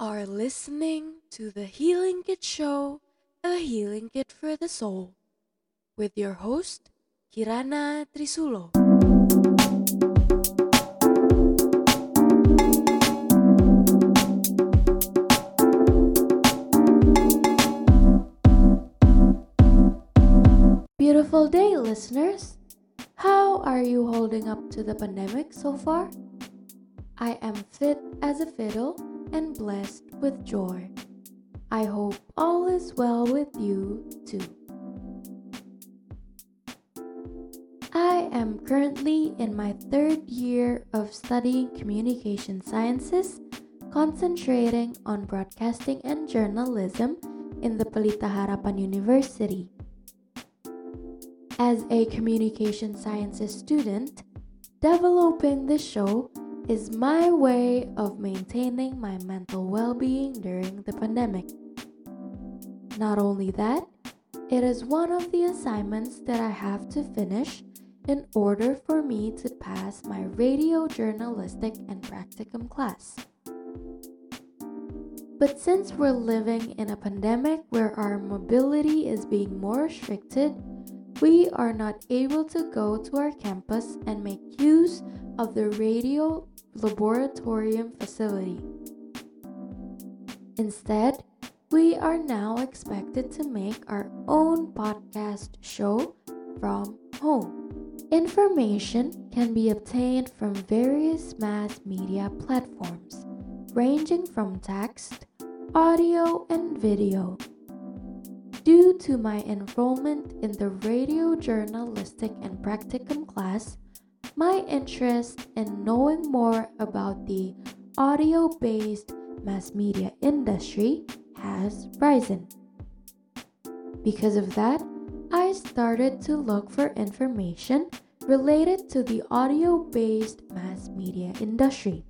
are listening to the Healing Kit Show, a healing kit for the soul, with your host, Kirana Trisulo. Beautiful day, listeners. How are you holding up to the pandemic so far? I am fit as a fiddle and blessed with joy. I hope all is well with you too. I am currently in my third year of studying communication sciences, concentrating on broadcasting and journalism in the Pelita Harapan University. As a communication sciences student, developing this show is my way of maintaining my mental well being during the pandemic. Not only that, it is one of the assignments that I have to finish in order for me to pass my radio journalistic and practicum class. But since we're living in a pandemic where our mobility is being more restricted, we are not able to go to our campus and make use of the radio laboratorium facility. Instead, we are now expected to make our own podcast show from home. Information can be obtained from various mass media platforms, ranging from text, audio, and video. Due to my enrollment in the radio journalistic and practicum class, my interest in knowing more about the audio based mass media industry has risen. Because of that, I started to look for information related to the audio based mass media industry.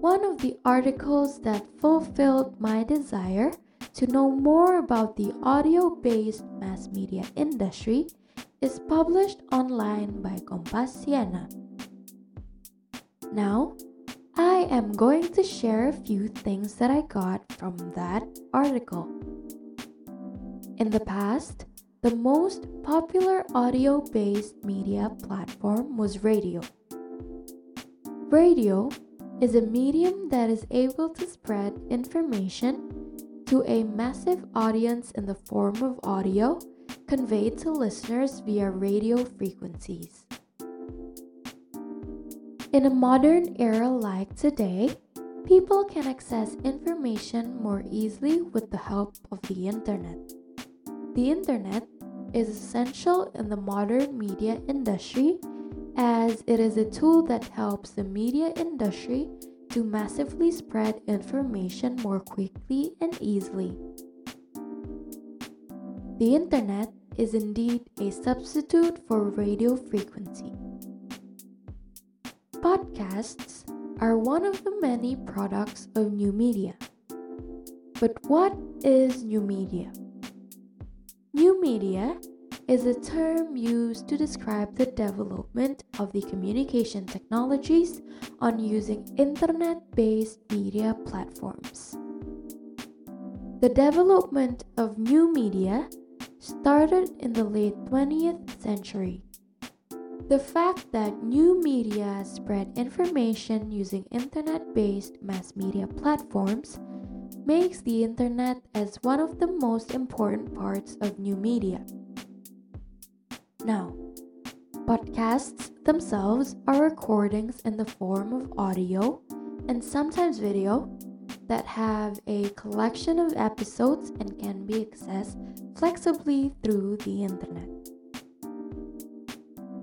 One of the articles that fulfilled my desire to know more about the audio based mass media industry is published online by Kompasiana. Now, I am going to share a few things that I got from that article. In the past, the most popular audio based media platform was radio. Radio is a medium that is able to spread information to a massive audience in the form of audio conveyed to listeners via radio frequencies. In a modern era like today, people can access information more easily with the help of the internet. The internet is essential in the modern media industry as it is a tool that helps the media industry to massively spread information more quickly and easily. The internet is indeed a substitute for radio frequency. Podcasts are one of the many products of new media. But what is new media? New media is a term used to describe the development of the communication technologies on using internet based media platforms. The development of new media started in the late 20th century. The fact that new media spread information using internet based mass media platforms makes the internet as one of the most important parts of new media. Now, podcasts themselves are recordings in the form of audio and sometimes video that have a collection of episodes and can be accessed flexibly through the internet.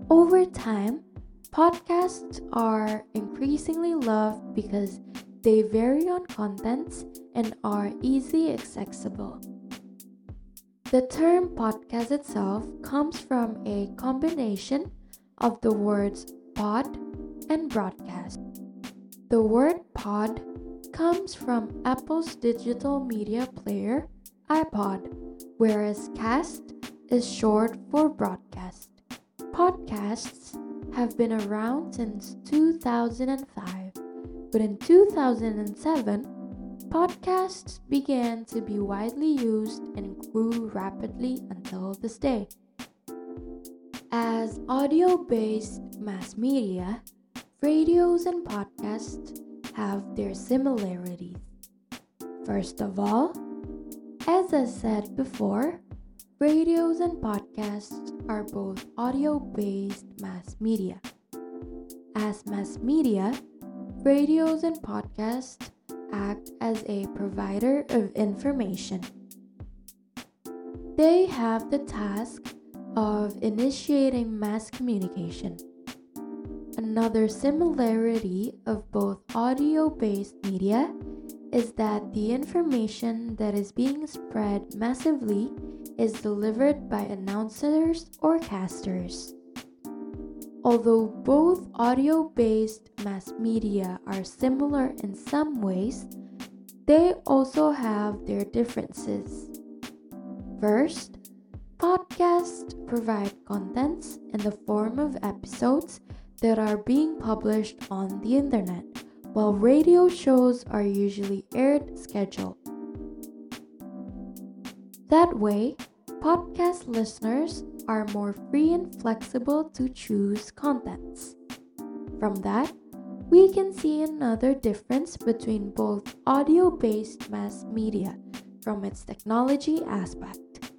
Over time, podcasts are increasingly loved because they vary on contents and are easily accessible. The term podcast itself comes from a combination of the words pod and broadcast. The word pod comes from Apple's digital media player, iPod, whereas cast is short for broadcast. Podcasts have been around since 2005, but in 2007, podcasts began to be widely used and grew rapidly until this day. As audio based mass media, radios and podcasts have their similarities. First of all, as I said before, radios and podcasts are both audio based mass media. As mass media, radios and podcasts act as a provider of information. They have the task of initiating mass communication. Another similarity of both audio based media is that the information that is being spread massively is delivered by announcers or casters. Although both audio based mass media are similar in some ways, they also have their differences. First, podcasts provide contents in the form of episodes that are being published on the internet, while radio shows are usually aired scheduled. That way, podcast listeners are more free and flexible to choose contents. From that, we can see another difference between both audio based mass media from its technology aspect,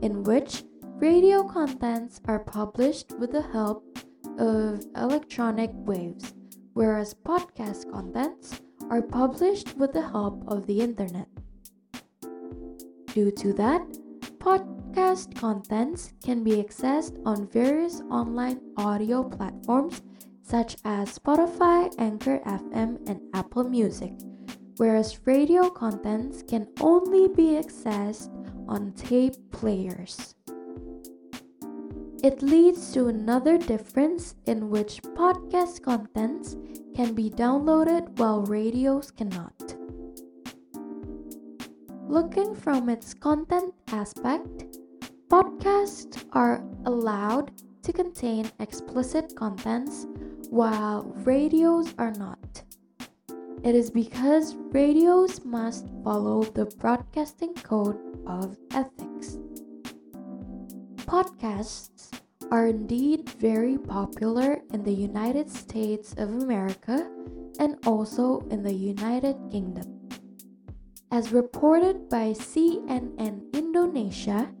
in which radio contents are published with the help of electronic waves, whereas podcast contents are published with the help of the internet. Due to that, podcast contents can be accessed on various online audio platforms such as Spotify, Anchor FM, and Apple Music, whereas radio contents can only be accessed on tape players. It leads to another difference in which podcast contents can be downloaded while radios cannot. Looking from its content aspect, podcasts are allowed to contain explicit contents while radios are not. It is because radios must follow the broadcasting code of ethics. Podcasts are indeed very popular in the United States of America and also in the United Kingdom. As reported by CNN Indonesia,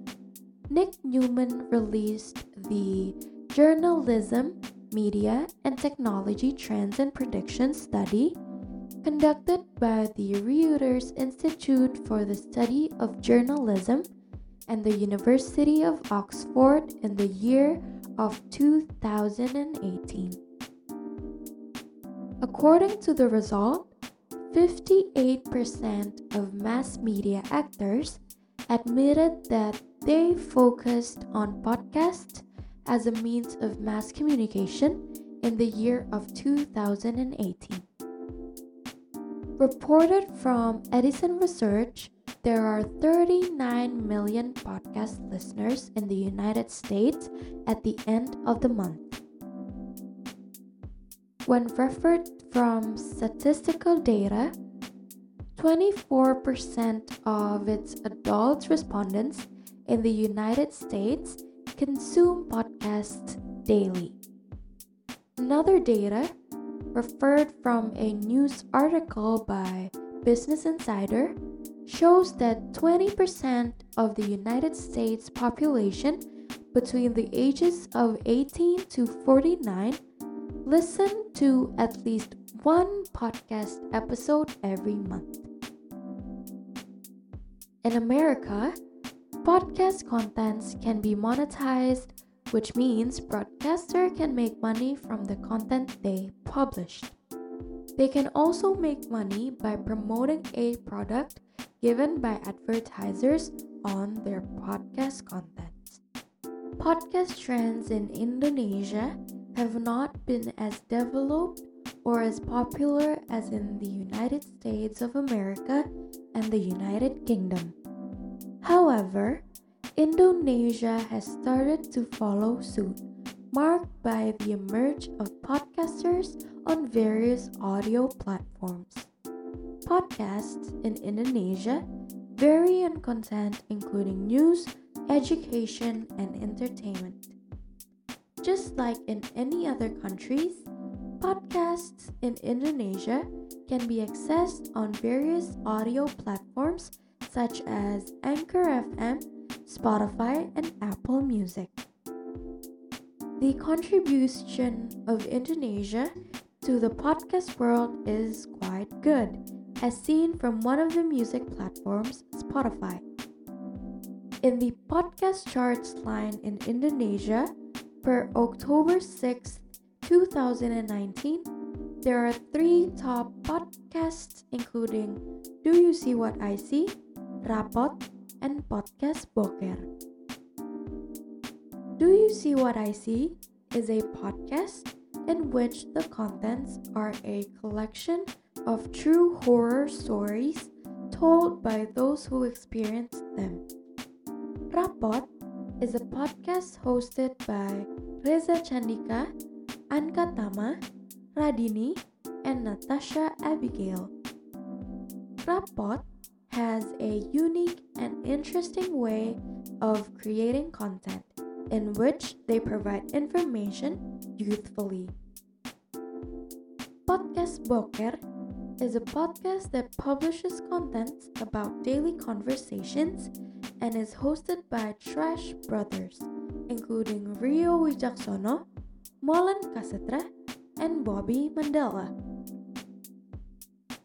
Nic Newman released the Journalism, Media, and Technology Trends and Predictions study conducted by the Reuters Institute for the Study of Journalism and the University of Oxford in the year of 2018. According to the result, 58% of mass media actors admitted that they focused on podcasts as a means of mass communication in the year of 2018. Reported from Edison Research, there are 39 million podcast listeners in the United States at the end of the month. When referred from statistical data, 24% of its adult respondents in the United States consume podcasts daily. Another data referred from a news article by Business Insider shows that 20% of the United States population between the ages of 18 to 49 listen to at least one podcast episode every month. In America, podcast contents can be monetized, which means broadcaster can make money from the content they published. They can also make money by promoting a product given by advertisers on their podcast contents. Podcast trends in Indonesia have not been as developed or as popular as in the United States of America and the United Kingdom. However, Indonesia has started to follow suit, marked by the emerge of podcasters on various audio platforms. Podcasts in Indonesia vary in content including news, education, and entertainment. Just like in any other countries, podcasts in Indonesia can be accessed on various audio platforms such as Anchor FM, Spotify, and Apple Music. The contribution of Indonesia to the podcast world is quite good, as seen from one of the music platforms, Spotify. In the podcast charts line in Indonesia, per October 6, 2019, there are three top podcasts including Do You See What I See, Rapot, and Podcast Boker. Do You See What I See is a podcast in which the contents are a collection of true horror stories told by those who experienced them. Rapot is a podcast hosted by Reza Chandika, Anka Tama, Radini, and Natasha Abigail. Rapot has a unique and interesting way of creating content in which they provide information youthfully. Podcast Boker is a podcast that publishes content about daily conversations and is hosted by Trash Brothers, including Rio Wijaksono, Molan Kasetra, and Bobby Mandela.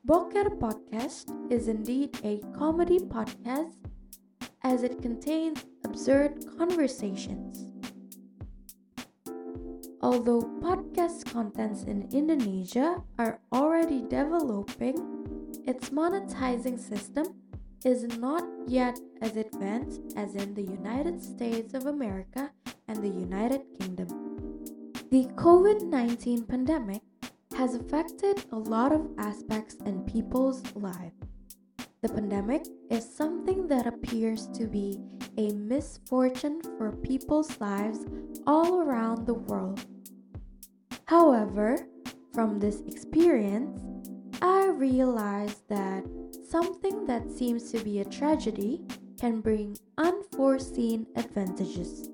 Boker Podcast is indeed a comedy podcast as it contains absurd conversations. Although podcast contents in Indonesia are already developing, its monetizing system is not yet as advanced as in the United States of America and the United Kingdom. The COVID 19 pandemic has affected a lot of aspects in people's lives. The pandemic is something that appears to be a misfortune for people's lives all around the world. However, from this experience, I realized that something that seems to be a tragedy can bring unforeseen advantages.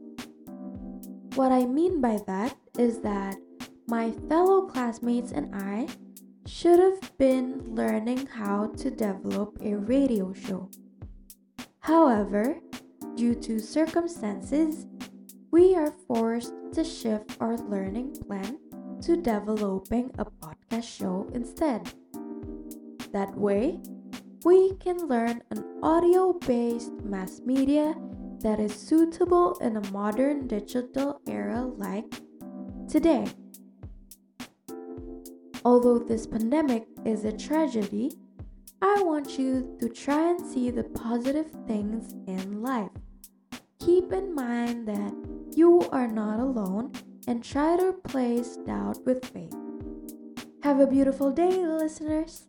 What I mean by that is that my fellow classmates and I should have been learning how to develop a radio show. However, due to circumstances, we are forced to shift our learning plan to developing a podcast show instead. That way, we can learn an audio based mass media that is suitable in a modern digital era like today. Although this pandemic is a tragedy, I want you to try and see the positive things in life. Keep in mind that you are not alone and try to replace doubt with faith. Have a beautiful day, listeners.